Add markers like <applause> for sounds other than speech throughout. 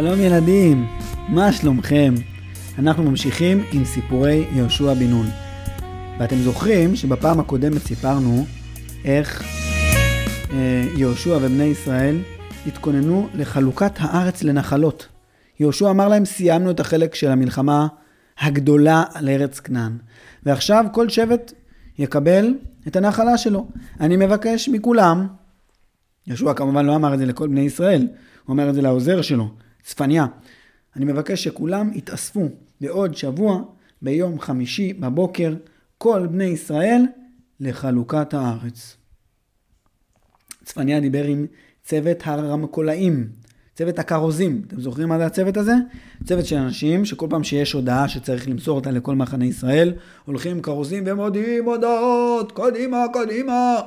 שלום ילדים, מה שלומכם? אנחנו ממשיכים עם סיפורי יהושע בן נון. ואתם זוכרים שבפעם הקודמת סיפרנו איך אה, יהושע ובני ישראל התכוננו לחלוקת הארץ לנחלות. יהושע אמר להם, סיימנו את החלק של המלחמה הגדולה על ארץ כנען. ועכשיו כל שבט יקבל את הנחלה שלו. אני מבקש מכולם, יהושע כמובן לא אמר את זה לכל בני ישראל, הוא אומר את זה לעוזר שלו, צפניה. אני מבקש שכולם יתאספו בעוד שבוע, ביום חמישי בבוקר, כל בני ישראל לחלוקת הארץ. צפניה דיבר עם צוות הרמקולאים, צוות הכרוזים. אתם זוכרים מה זה הצוות הזה? צוות של אנשים שכל פעם שיש הודעה שצריך למסור אותה לכל מחנה ישראל, הולכים כרוזים ומודיעים הודעות, קדימה, קדימה.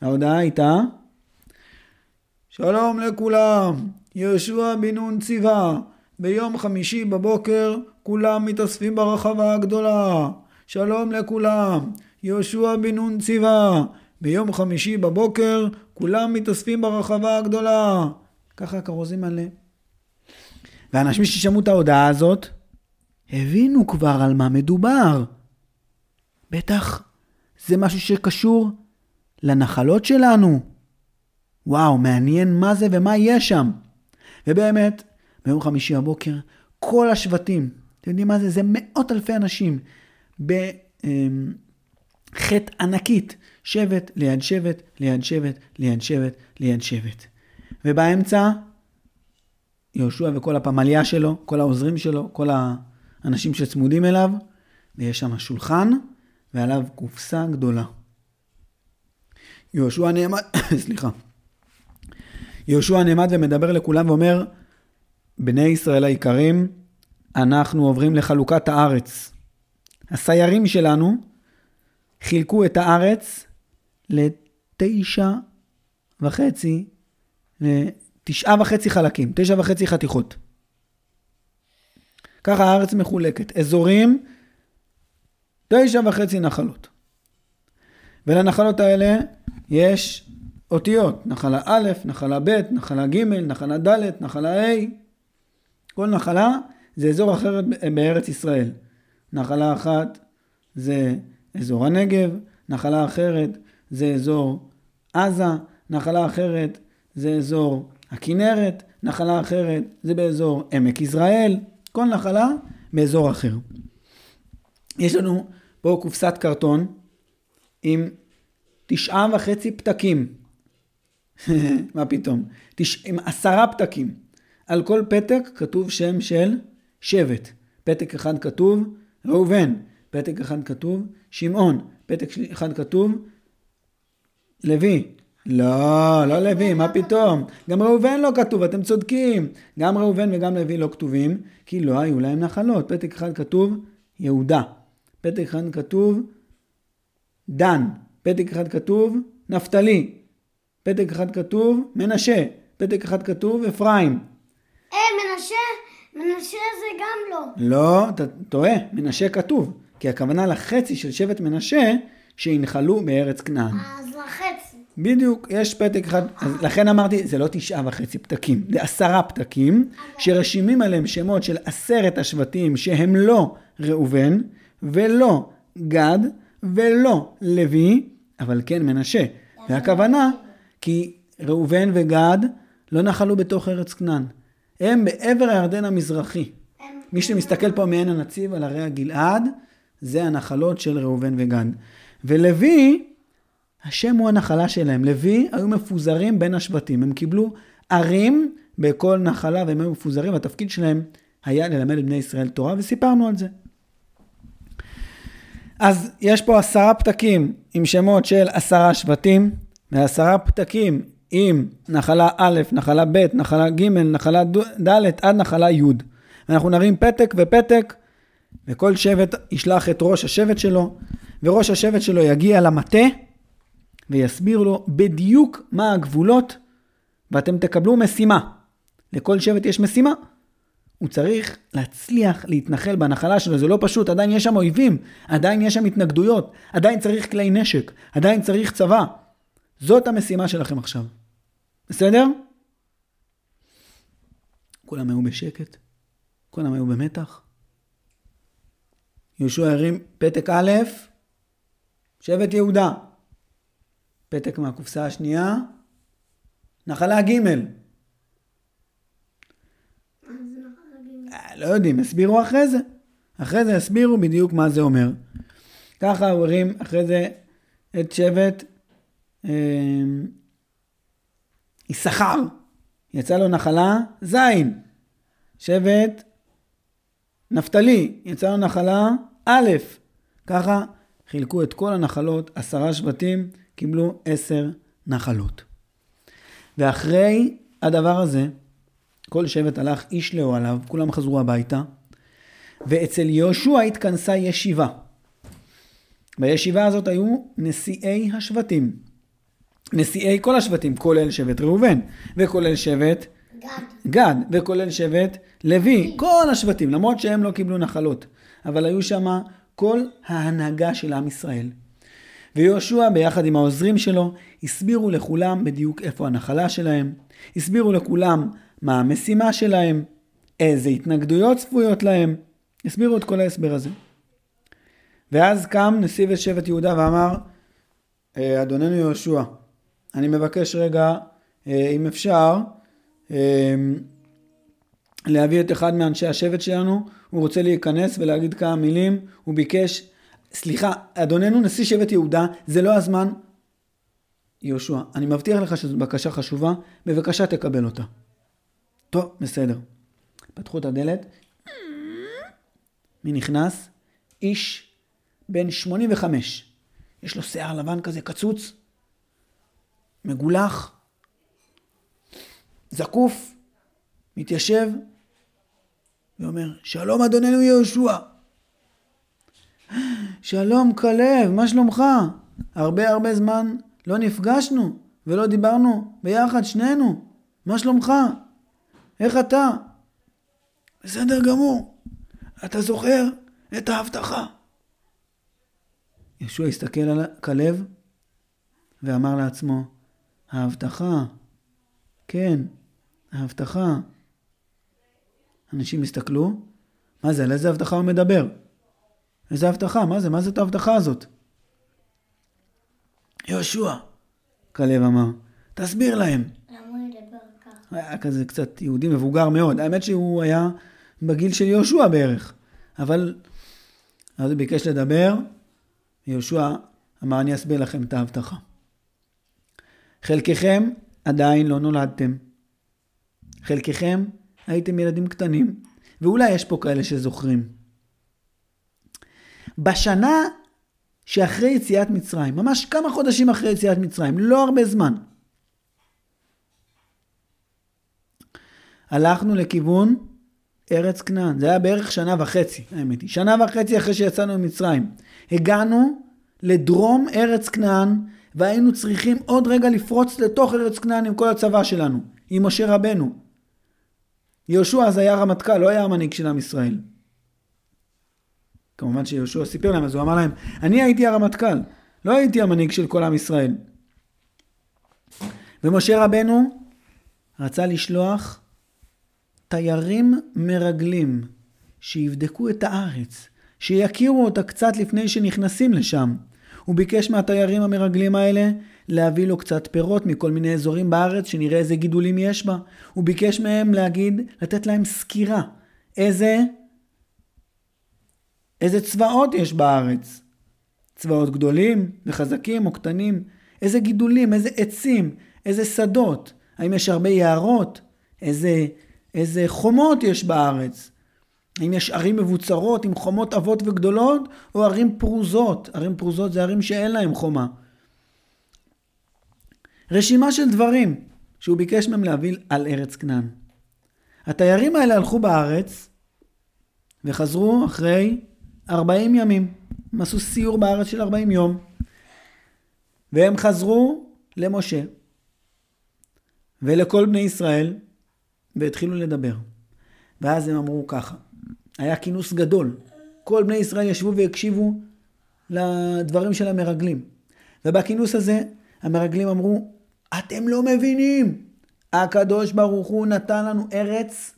ההודעה הייתה, שלום לכולם, יהושע בן נון ציווה, ביום חמישי בבוקר כולם מתאספים ברחבה הגדולה. שלום לכולם, יהושע בן נון ציווה, ביום חמישי בבוקר כולם מתאספים ברחבה הגדולה. ככה הכרוזים מלא. ואנשים ששמעו את ההודעה הזאת, הבינו כבר על מה מדובר. בטח זה משהו שקשור לנחלות שלנו. וואו, מעניין מה זה ומה יש שם. ובאמת, ביום חמישי הבוקר, כל השבטים, אתם יודעים מה זה? זה מאות אלפי אנשים, בחטא ענקית, שבט ליד שבט, ליד שבט, ליד שבט, ליד שבט. ובאמצע, יהושע וכל הפמליה שלו, כל העוזרים שלו, כל האנשים שצמודים אליו, ויש שם שולחן, ועליו קופסה גדולה. יהושע נעמד, <coughs> סליחה. יהושע נעמד ומדבר לכולם ואומר, בני ישראל היקרים, אנחנו עוברים לחלוקת הארץ. הסיירים שלנו חילקו את הארץ לתשע וחצי, לתשעה וחצי חלקים, תשע וחצי חתיכות. ככה הארץ מחולקת. אזורים, תשע וחצי נחלות. ולנחלות האלה יש אותיות, נחלה א', נחלה ב', נחלה ג', נחלה ד', נחלה ה'. כל נחלה זה אזור אחר בארץ ישראל. נחלה אחת זה אזור הנגב, נחלה אחרת זה אזור עזה, נחלה אחרת זה אזור הכנרת, נחלה אחרת זה באזור עמק יזרעאל, כל נחלה באזור אחר. יש לנו פה קופסת קרטון עם תשעה וחצי פתקים. <laughs> מה פתאום? תש... עם עשרה פתקים. על כל פתק כתוב שם של שבט. פתק אחד כתוב ראובן, פתק אחד כתוב שמעון, פתק אחד כתוב לוי. לא, לא לוי, מה פתאום? גם ראובן לא כתוב, אתם צודקים. גם ראובן וגם לוי לא כתובים, כי לא היו להם נחלות. פתק אחד כתוב יהודה. פתק אחד כתוב דן. פתק אחד כתוב נפתלי. פתק אחד כתוב מנשה. פתק אחד כתוב אפרים. אה, מנשה? מנשה זה גם לא. לא, אתה טועה, מנשה כתוב. כי הכוונה לחצי של שבט מנשה שינחלו בארץ כנען. אז לחצי. בדיוק, יש פתק אחד, אז לכן אמרתי, זה לא תשעה וחצי פתקים, זה עשרה פתקים, שרשימים עליהם שמות של עשרת השבטים שהם לא ראובן, ולא גד, ולא לוי, אבל כן מנשה. והכוונה, כי ראובן וגד לא נחלו בתוך ארץ כנען. הם בעבר הירדן המזרחי. מי שמסתכל פה מעין הנציב על הרי הגלעד, זה הנחלות של ראובן וגד. ולוי, השם הוא הנחלה שלהם. לוי היו מפוזרים בין השבטים. הם קיבלו ערים בכל נחלה והם היו מפוזרים, והתפקיד שלהם היה ללמד את בני ישראל תורה, וסיפרנו על זה. אז יש פה עשרה פתקים עם שמות של עשרה שבטים, ועשרה פתקים עם נחלה א', נחלה ב', נחלה ג', נחלה ד', עד נחלה י'. ואנחנו נרים פתק ופתק, וכל שבט ישלח את ראש השבט שלו, וראש השבט שלו יגיע למטה, ויסביר לו בדיוק מה הגבולות, ואתם תקבלו משימה. לכל שבט יש משימה. הוא צריך להצליח להתנחל בנחלה שלו, זה לא פשוט, עדיין יש שם אויבים, עדיין יש שם התנגדויות, עדיין צריך כלי נשק, עדיין צריך צבא. זאת המשימה שלכם עכשיו. בסדר? כולם היו בשקט, כולם היו במתח. יהושע הרים פתק א', שבט יהודה. פתק מהקופסה השנייה, נחלה ג'. לא יודעים, הסבירו אחרי זה. אחרי זה הסבירו בדיוק מה זה אומר. ככה הוא הרים אחרי זה את שבט יששכר. יצא לו נחלה זין. שבט נפתלי, יצא לו נחלה א', ככה חילקו את כל הנחלות, עשרה שבטים קיבלו עשר נחלות. ואחרי הדבר הזה, כל שבט הלך איש לאוהליו, כולם חזרו הביתה, ואצל יהושע התכנסה ישיבה. בישיבה הזאת היו נשיאי השבטים. נשיאי כל השבטים, כולל שבט ראובן, וכולל שבט גד. גד, וכולל שבט לוי, כל השבטים, למרות שהם לא קיבלו נחלות, אבל היו שם כל ההנהגה של עם ישראל. ויהושע ביחד עם העוזרים שלו הסבירו לכולם בדיוק איפה הנחלה שלהם, הסבירו לכולם מה המשימה שלהם, איזה התנגדויות צפויות להם, הסבירו את כל ההסבר הזה. ואז קם נשיא שבט יהודה ואמר, "אה, אדוננו יהושע, אני מבקש רגע, אה, אם אפשר, אה, להביא את אחד מאנשי השבט שלנו, הוא רוצה להיכנס ולהגיד כמה מילים, הוא ביקש, סליחה, אדוננו נשיא שבט יהודה, זה לא הזמן. יהושע, אני מבטיח לך שזו בקשה חשובה, בבקשה תקבל אותה. טוב, בסדר. פתחו את הדלת, מי נכנס? איש בן 85. יש לו שיער לבן כזה קצוץ, מגולח, זקוף, מתיישב ואומר, שלום אדוננו יהושע. שלום כלב, מה שלומך? הרבה הרבה זמן לא נפגשנו ולא דיברנו ביחד שנינו. מה שלומך? איך אתה? בסדר גמור. אתה זוכר את ההבטחה. ישוע הסתכל על כלב ואמר לעצמו, ההבטחה, כן, ההבטחה. אנשים הסתכלו, מה זה, על איזה הבטחה הוא מדבר? איזה הבטחה? מה זה? מה זאת ההבטחה הזאת? יהושע, כלב אמר, תסביר להם. למה הוא ידבר ככה? היה כזה קצת יהודי מבוגר מאוד. האמת שהוא היה בגיל של יהושע בערך. אבל אז הוא ביקש לדבר, יהושע אמר, אני אסביר לכם את ההבטחה. חלקכם עדיין לא נולדתם. חלקכם הייתם ילדים קטנים, ואולי יש פה כאלה שזוכרים. בשנה שאחרי יציאת מצרים, ממש כמה חודשים אחרי יציאת מצרים, לא הרבה זמן, הלכנו לכיוון ארץ כנען. זה היה בערך שנה וחצי, האמת היא. שנה וחצי אחרי שיצאנו ממצרים. הגענו לדרום ארץ כנען, והיינו צריכים עוד רגע לפרוץ לתוך ארץ כנען עם כל הצבא שלנו, עם משה רבנו. יהושע אז היה רמטכ"ל, לא היה המנהיג של עם ישראל. כמובן שיהושע סיפר להם, אז הוא אמר להם, אני הייתי הרמטכ"ל, לא הייתי המנהיג של כל עם ישראל. ומשה רבנו רצה לשלוח תיירים מרגלים שיבדקו את הארץ, שיכירו אותה קצת לפני שנכנסים לשם. הוא ביקש מהתיירים המרגלים האלה להביא לו קצת פירות מכל מיני אזורים בארץ, שנראה איזה גידולים יש בה. הוא ביקש מהם להגיד, לתת להם סקירה, איזה, איזה צבאות יש בארץ. צבאות גדולים וחזקים או קטנים, איזה גידולים, איזה עצים, איזה שדות, האם יש הרבה יערות, איזה, איזה חומות יש בארץ. האם יש ערים מבוצרות עם חומות עבות וגדולות, או ערים פרוזות? ערים פרוזות זה ערים שאין להם חומה. רשימה של דברים שהוא ביקש מהם להביא על ארץ כנען. התיירים האלה הלכו בארץ וחזרו אחרי 40 ימים. הם עשו סיור בארץ של 40 יום. והם חזרו למשה ולכל בני ישראל והתחילו לדבר. ואז הם אמרו ככה, היה כינוס גדול. כל בני ישראל ישבו והקשיבו לדברים של המרגלים. ובכינוס הזה המרגלים אמרו, אתם לא מבינים, הקדוש ברוך הוא נתן לנו ארץ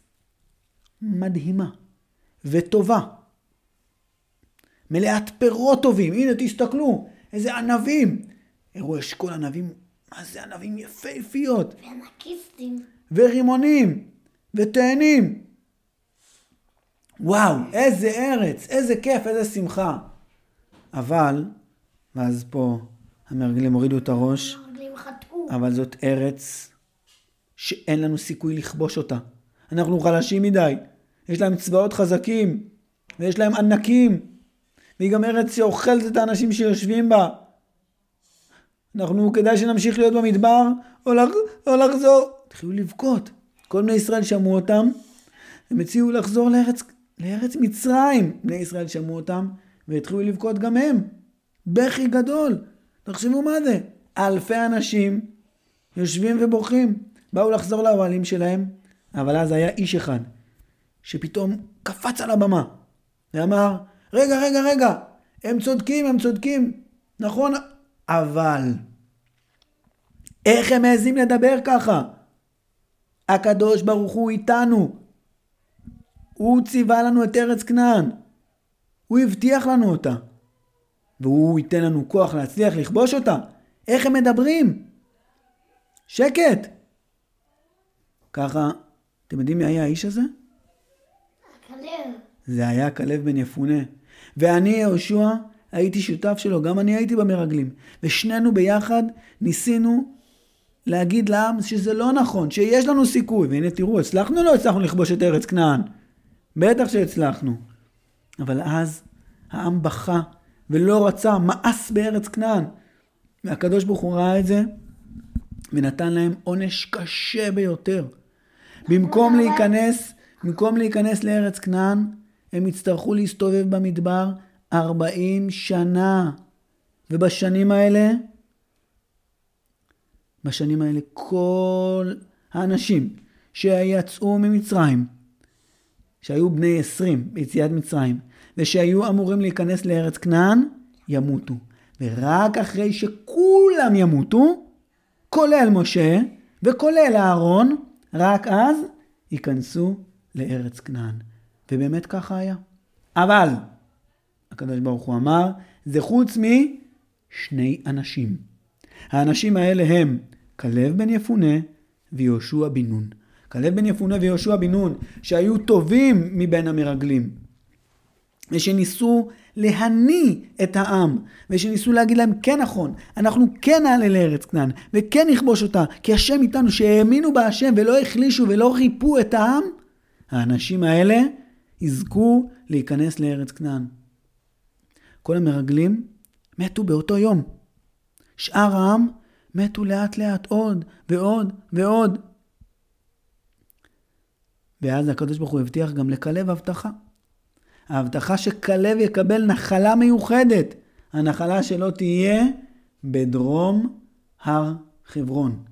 מדהימה וטובה. מלאת פירות טובים. הנה, תסתכלו, איזה ענבים. הראו אשכול ענבים, מה זה ענבים יפהפיות. וענקיסטים. ורימונים, ותאנים. וואו, איזה ארץ, איזה כיף, איזה שמחה. אבל, ואז פה המרגלים הורידו את הראש. אבל זאת ארץ שאין לנו סיכוי לכבוש אותה. אנחנו חלשים מדי. יש להם צבאות חזקים, ויש להם ענקים, והיא גם ארץ שאוכלת את האנשים שיושבים בה. אנחנו, כדאי שנמשיך להיות במדבר, או, לח, או לחזור. התחילו לבכות. כל בני ישראל שמעו אותם, הם הציעו לחזור לארץ, לארץ מצרים. בני ישראל שמעו אותם, והתחילו לבכות גם הם. בכי גדול. תחשבו מה זה. אלפי אנשים יושבים ובוכים. באו לחזור לאוהלים שלהם, אבל אז היה איש אחד, שפתאום קפץ על הבמה, ואמר, רגע, רגע, רגע, הם צודקים, הם צודקים, נכון, אבל איך הם מעזים לדבר ככה? הקדוש ברוך הוא איתנו. הוא ציווה לנו את ארץ כנען. הוא הבטיח לנו אותה. והוא ייתן לנו כוח להצליח לכבוש אותה. איך הם מדברים? שקט. ככה, אתם יודעים מי היה האיש הזה? הכלב. זה היה כלב בן יפונה. ואני, יהושע, הייתי שותף שלו, גם אני הייתי במרגלים. ושנינו ביחד ניסינו להגיד לעם שזה לא נכון, שיש לנו סיכוי. והנה תראו, הצלחנו או לא הצלחנו לכבוש את ארץ כנען? בטח שהצלחנו. אבל אז העם בכה ולא רצה, מאס בארץ כנען. והקדוש ברוך הוא ראה את זה ונתן להם עונש קשה ביותר. במקום להיכנס, במקום להיכנס לארץ כנען, הם יצטרכו להסתובב במדבר 40 שנה. ובשנים האלה, בשנים האלה כל האנשים שיצאו ממצרים, שהיו בני 20 ביציאת מצרים, ושהיו אמורים להיכנס לארץ כנען, ימותו. ורק אחרי שכולם ימותו, כולל משה וכולל אהרון, רק אז ייכנסו לארץ כנען. ובאמת ככה היה. אבל, הקדוש ברוך הוא אמר, זה חוץ משני אנשים. האנשים האלה הם כלב בן יפונה ויהושע בן נון. כלב בן יפונה ויהושע בן נון, שהיו טובים מבין המרגלים, ושניסו להניא את העם, ושניסו להגיד להם, כן נכון, אנחנו כן נעלה לארץ כנען, וכן נכבוש אותה, כי השם איתנו, שהאמינו בהשם ולא החלישו ולא ריפו את העם, האנשים האלה יזכו להיכנס לארץ כנען. כל המרגלים מתו באותו יום. שאר העם מתו לאט לאט עוד ועוד ועוד. ואז הקדוש ברוך הוא הבטיח גם לכלב הבטחה. ההבטחה שכלב יקבל נחלה מיוחדת. הנחלה שלו תהיה בדרום הר חברון.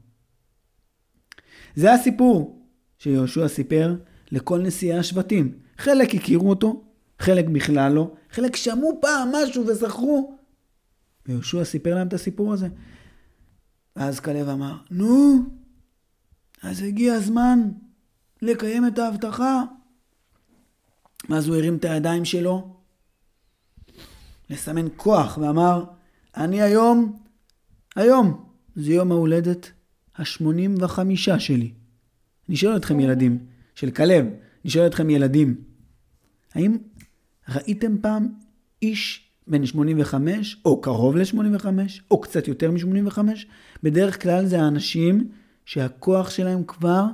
זה הסיפור שיהושע סיפר לכל נשיאי השבטים. חלק הכירו אותו, חלק בכלל לא, חלק שמעו פעם משהו וזכרו. ויהושע סיפר להם את הסיפור הזה. ואז כלב אמר, נו, אז הגיע הזמן לקיים את ההבטחה. ואז הוא הרים את הידיים שלו לסמן כוח ואמר, אני היום, היום, זה יום ההולדת השמונים וחמישה שלי. אני שואל אתכם ילדים, של כלב, אני שואל אתכם ילדים, האם ראיתם פעם איש בן 85, או קרוב ל-85, או קצת יותר מ-85? בדרך כלל זה האנשים שהכוח שלהם כבר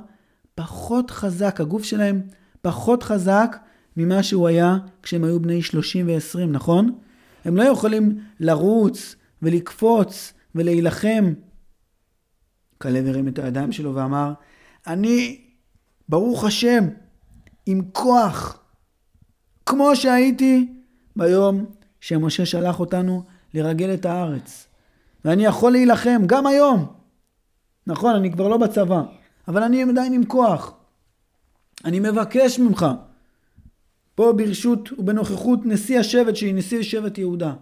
פחות חזק, הגוף שלהם פחות חזק ממה שהוא היה כשהם היו בני 30 ו-20, נכון? הם לא יכולים לרוץ ולקפוץ ולהילחם. כלב הרים את הידיים שלו ואמר, אני, ברוך השם, עם כוח, כמו שהייתי ביום שמשה שלח אותנו לרגל את הארץ. ואני יכול להילחם גם היום. נכון, אני כבר לא בצבא, אבל אני עדיין עם כוח. אני מבקש ממך, פה ברשות ובנוכחות נשיא השבט שהיא נשיא שבט יהודה,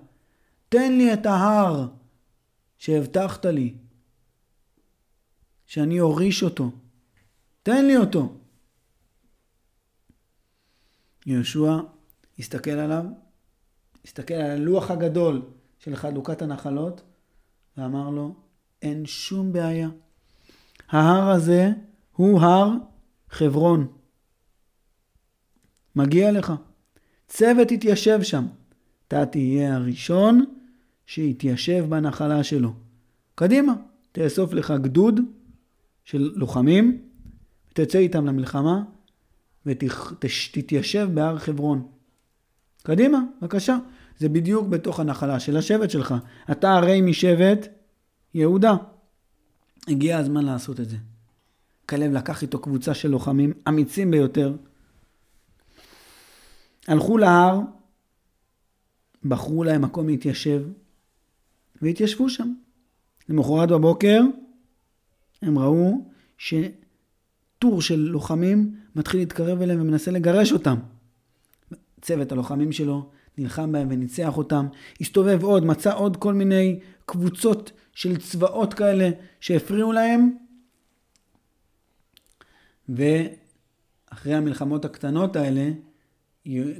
תן לי את ההר שהבטחת לי, שאני אוריש אותו. תן לי אותו. יהושע הסתכל עליו, הסתכל על הלוח הגדול של חלוקת הנחלות, ואמר לו, אין שום בעיה. ההר הזה הוא הר חברון. מגיע לך. צוות יתיישב שם. אתה תהיה הראשון שיתיישב בנחלה שלו. קדימה, תאסוף לך גדוד של לוחמים, תצא איתם למלחמה ותתיישב בהר חברון. קדימה, בבקשה. זה בדיוק בתוך הנחלה של השבט שלך. אתה הרי משבט יהודה. הגיע הזמן לעשות את זה. כלב לקח איתו קבוצה של לוחמים אמיצים ביותר. הלכו להר, בחרו להם מקום להתיישב, והתיישבו שם. למחרת בבוקר הם ראו שטור של לוחמים מתחיל להתקרב אליהם ומנסה לגרש אותם. צוות הלוחמים שלו נלחם בהם וניצח אותם. הסתובב עוד, מצא עוד כל מיני קבוצות של צבאות כאלה שהפריעו להם. ואחרי המלחמות הקטנות האלה,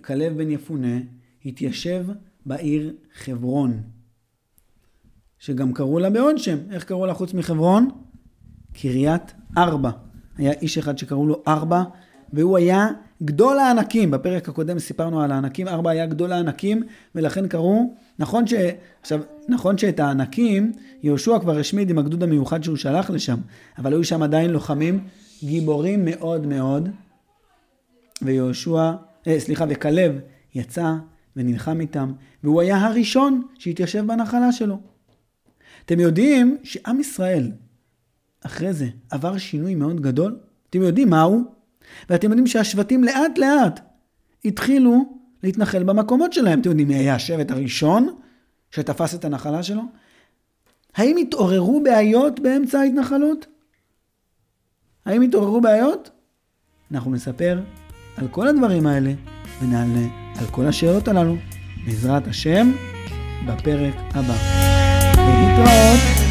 כלב בן יפונה התיישב בעיר חברון, שגם קראו לה בעוד שם. איך קראו לה חוץ מחברון? קריית ארבע. היה איש אחד שקראו לו ארבע, והוא היה גדול הענקים. בפרק הקודם סיפרנו על הענקים, ארבע היה גדול הענקים, ולכן קראו, נכון ש... עכשיו, נכון שאת הענקים, יהושע כבר השמיד עם הגדוד המיוחד שהוא שלח לשם, אבל היו שם עדיין לוחמים גיבורים מאוד מאוד, ויהושע, אה, סליחה, וכלב יצא ונלחם איתם, והוא היה הראשון שהתיישב בנחלה שלו. אתם יודעים שעם ישראל, אחרי זה, עבר שינוי מאוד גדול? אתם יודעים מהו? ואתם יודעים שהשבטים לאט לאט התחילו להתנחל במקומות שלהם. אתם יודעים מי היה השבט הראשון שתפס את הנחלה שלו? האם התעוררו בעיות באמצע ההתנחלות? האם התעוררו בעיות? אנחנו נספר על כל הדברים האלה ונענה על כל השאלות הללו, בעזרת השם, בפרק הבא. להתראות.